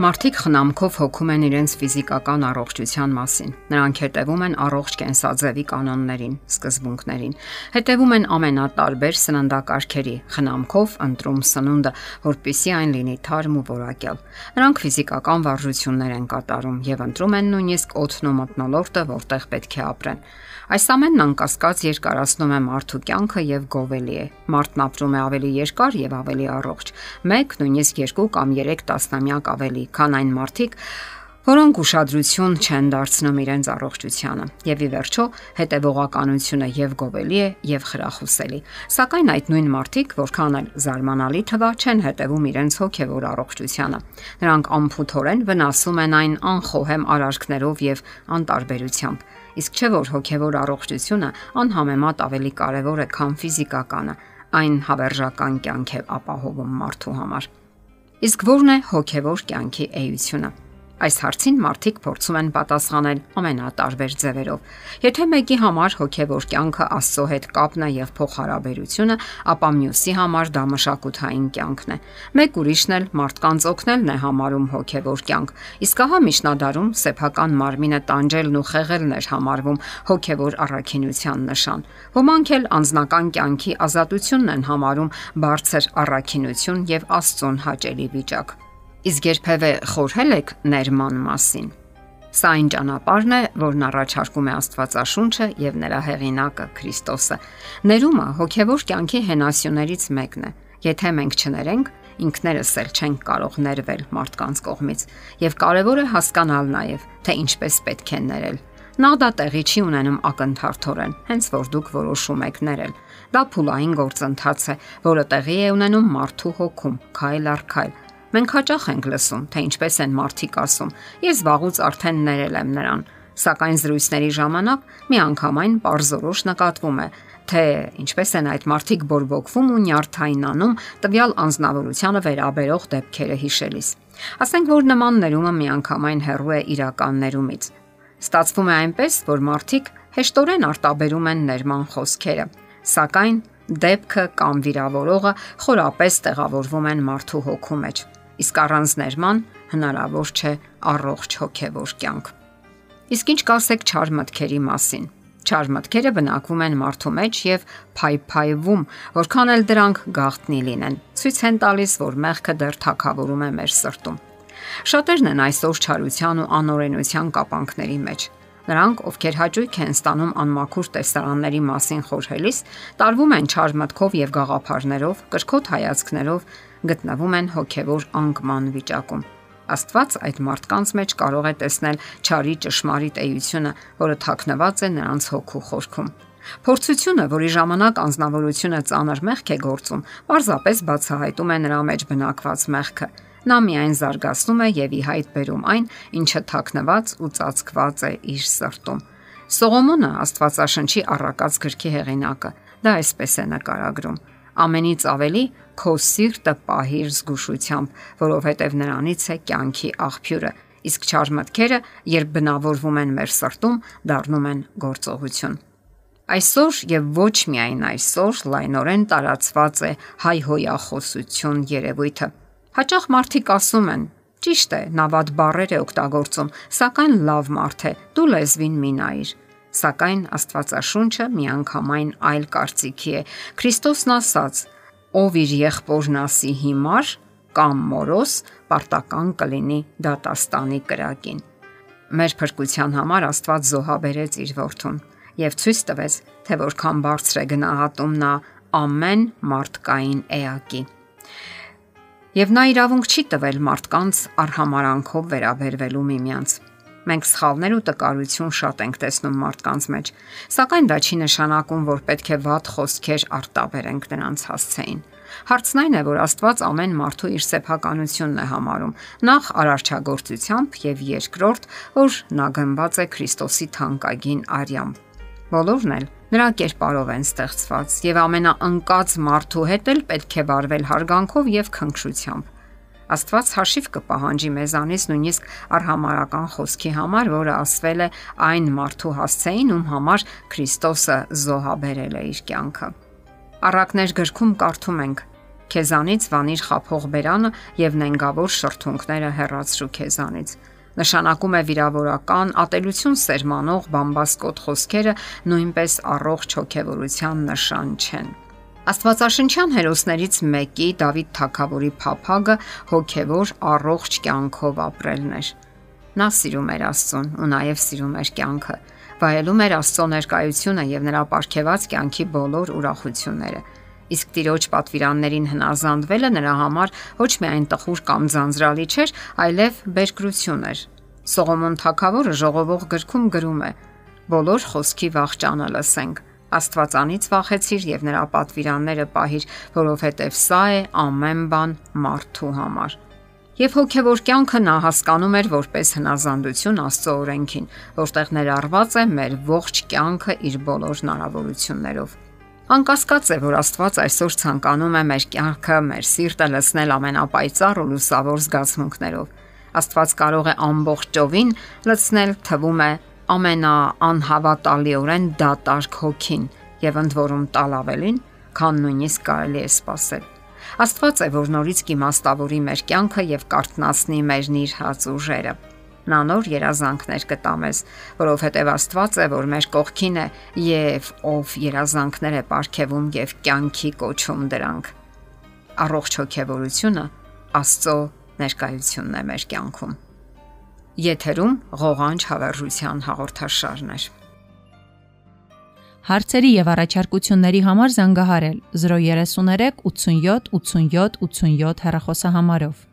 Մարդիկ խնամքով հոգում են իրենց ֆիզիկական առողջության մասին։ Նրանք հետևում են առողջ կենսաձևի կանոններին, սկզբունքներին։ Հետևում են ամենատարբեր սննդակարգերի, խնամքով ընտրում սնունդը, որpիսի այն լինի թարմ ու որակյալ։ Նրանք ֆիզիկական վարժություններ են կատարում եւ ընտրում են նույնիսկ օդն ու մթնոլորտը, որտեղ պետք է ապրեն։ Այս ամենն անկասկած երկարացնում է մարդու կյանքը եւ գովելի է։ Մարդն ապրում է ավելի երկար եւ ավելի առողջ։ 1, նույնիսկ 2 կամ 3 տասնամյակ ավելի, քան այն մարդիկ, որոնք ուշադրություն չեն դարձնում իրենց առողջությանը։ Եվ ի վերջո, հետևողականությունը եւ գովելի է եւ խրախուսելի։ Սակայն այդ նույն մարդիկ, որքան էլ զարմանալի թվա, չեն հետևում իրենց հոգեվոր առողջությանը։ Նրանք ամփոփորեն վնասում են այն անխոհեմ արարքներով եւ անտարբերությամբ Իսկ չէ որ հոգևոր առողջությունը անհամեմատ ավելի կարևոր է, քան ֆիզիկականը։ Այն հավերժական կյանք է ապահովում մարդու համար։ Իսկ ո՞րն է հոգևոր կյանքի էությունը։ Այս հարցին մարդիկ փորձում են պատասխանել ամենատարբեր ձևերով։ Եթե մեկի համար հոգևոր կյանքը Աստծո հետ կապն է եւ փոխհարաբերությունը, ապա մյուսի համար դա մշակութային կյանքն է։ Մեկ ուրիշն էլ մարդկանց օգնելն է համարում հոգևոր կյանք։ Իսկ ահա միջնադարում սեփական մարմինը տանջելն ու խեղելն էր համարվում հոգևոր առաքինության նշան։ Ոմանք էլ անznական կյանքի ազատությունն են համարում բարձր առաքինություն եւ Աստծուն հաճելի վիճակ։ Իսկ երբևէ խորհել եք ներման մասին։ Սա այն ճանապարհն է, որն առաջարկում է Աստվածաշունչը եւ նրա հեղինակը Քրիստոսը։ Ներումը հոգեվոր կյանքի հենասյուներից մեկն է։ Եթե մենք չներենք, ինքներս էլ չենք կարող ներվել մարդկանց կողմից, եւ կարեւոր է հասկանալ նաեւ, թե ինչպես պետք է ներել։ Նա դա տեղի չի ունենում ակնթարթորեն, հենց որ դուք որոշում եք ներել։ Դա փուլային գործընթաց է, որը տեղի է ունենում մարդու հոգում, քայլ առ քայլ, Մենք հաճախ ենք լսում, թե ինչպես են մարդիկ ասում։ Ես վաղուց արդեն ներել եմ նրան, սակայն զրույցների ժամանակ միանգամայն པարզորոշ նկատվում է, թե ինչպես են այդ մարդիկ բորբոքվում ու նյարդայնանում տվյալ անznավորությանը վերաբերող դեպքերը հիշելիս։ Ասենք որ նման ներումը միանգամայն հեռու է իրական ներումից։ Ստացվում է այնպես, որ մարդիկ հեշտորեն արտաբերում են ներման խոսքերը, սակայն դեպքը կամ վիրավորողը խորապես տեղավորվում են մարդու հոգու մեջ իսկ առանց ներման հնարավոր չէ առողջ հոգևոր կյանք։ Իսկ ինչ կասեք չար մտքերի մասին։ Չար մտքերը բնակվում են մարդու մեջ եւ փայփայվում, որքան էլ դրանք գաղտնի լինեն։ Ցույց են տալիս, որ մեղքը դեռ թակավորում է մեր սրտում։ Շատերն են այսօր չարության ու անօրենության կապանքների մեջ։ Նրանք, ովքեր հաճույք են ստանում անմաքուր տեսարանների մասին խորհելիս, տարվում են չար մտքով եւ գաղափարներով, կրկոտ հայացքներով, գտնվում են հոգևոր անկման վիճակում։ Աստված այդ մարդկանց մեջ կարող է տեսնել ճարի ճշմարիտ էությունը, որը թաքնված է նրանց հոգու խորքում։ Փորձությունը, որի ժամանակ անznավորությունը ծանր մեղք է գործում, պարզապես բացահայտում է նրա մեջ բնակված մեղքը։ Նա միայն զարգացնում է եւ ի հայտ բերում այն, ինչը թաքնված ու ծածկված է իր սրտում։ Սողոմոնը Աստվածաշնչի առակած գրքի հեղինակը դա այսպես է նկարագրում. Ամենից ավելի քո սիրտը պահիր զգուշությամբ, որովհետև նրանից է կյանքի աղբյուրը։ Իսկ չար մտքերը, երբ բնավորվում են մեր սրտում, դառնում են գործողություն։ Այսօր եւ ոչ միայն այսօր լայնորեն տարածված է հայհոյախոսություն երևույթը։ Հաճախ մարդիկ ասում են. Ճիշտ է, նա ված բարեր է օգտագործում, սակայն լավ մարդ է։ Դու լեզվին մի նայիր։ Սակայն Աստվածաշունչը միանգամայն այլ կարծիքի է։ Քրիստոսն ասաց. Ով իր եղբորն ասի հիմար կամ մորոս, պարտական կլինի դատաստանի կրակին։ Մեր փրկության համար Աստված զոհաբերեց իր որդուն եւ ցույց տվեց, թե որքան բարձր է գնահատում նա ամեն մարդկային էակի։ Եվ նա իրավունք չի տվել մարդկանց արհամարանքով վերաբերվելու միմյանց։ Մենք սխալներ ու տկարություն շատ ենք տեսնում մարդկանց մեջ, սակայն դա չի նշանակում, որ պետք է ված խոսքեր արտաբերենք նրանց հասցեին։ Հարցն այն է, որ Աստված ամեն մարդու իր սեփականությունն է համարում։ Նախ արարչագործությամբ եւ երկրորդ, որ նա գնված է Քրիստոսի թանկագին արյամբ։ Բոլորն էլ նրա կերպարով են ստեղծված եւ ամենաընկած մարդու հետ էլ պետք է վարվել հարգանքով եւ քնքշությամբ։ Աստված հաշիվ կպահանջի մեզանից նույնիսկ արհամարական խոսքի համար, որը ասվել է այն մարդու հասցեին, ում համար Քրիստոսը զոհաբերել է իր կյանքը։ Առակներ գրքում կարդում ենք. Քեզանից վանիր խափող բերանը եւ նենգավոր շրթունքները հեռացրու քեզանից։ Նշանակում է վիրավորական, ատելություն սերմանող բամբասկոտ խոսքերը նույնպես առողջ հոգեվորության նշան չեն։ Աստվածաշնչյան հերոսներից մեկի Դավիթ Թագավորի փափագը հոգևոր առողջ կյանքով ապրելն էր։ Նա սիրում էր Աստծուն ու նաև սիրում էր կյանքը։ Վայելում էր Աստծո ներկայությունը եւ նրա ապարքեված կյանքի բոլոր ուրախությունները։ Իսկ Տիրոջ պատվիրաններին հնազանդվելը նրա համար ոչ միայն տխուր կամ ձանձրալի չէր, այլև բերկրություն էր։ Սողոմոն Թագավորը ժողովող գրքում գրում է. Բոլոր խոսքի վախճանը լսենք Աստվածանից վախեցիր եւ նրա պատվիրանները պահիր, որովհետեւ սա է ամեն բան մարդու համար։ Եվ հոգևոր կյանքը նա հասկանում էր որպես հնազանդություն Աստծո օրենքին, որտեղ ներառված է մեր ողջ կյանքը իր բոլոր հնարավորություններով։ Անկասկած է, որ Աստված այսօր ցանկանում է մեր կյանքը, մեր սիրտը լցնել ամենապայծառ ու լուսավոր զգացմունքներով։ Աստված կարող է ամբողջովին լցնել թվում է ամենաանհավատալիորեն դատարկ հոգին եւ ընդ որում տալ ավելին, քան նույնիսկ կարելի է սпасել։ Աստված է, որ նորից կիմաստավորի մեր կյանքը եւ կարտնացնի մեր նիր հաց ուժերը։ Նա նոր երազանքներ կտա մեզ, որովհետև Աստված է, որ մեր կողքին է եւ ով երազանքներ է ապարգևում եւ կյանքի կոչում դրանք։ Առողջ հոգեվորությունը Աստծո ներկայությունն է մեր կյանքում։ Եթերում ղողանջ հավերժության հաղորդաշարն է։ Հարցերի եւ առաջարկությունների համար զանգահարել 033 87 87 87 հեռախոսահամարով։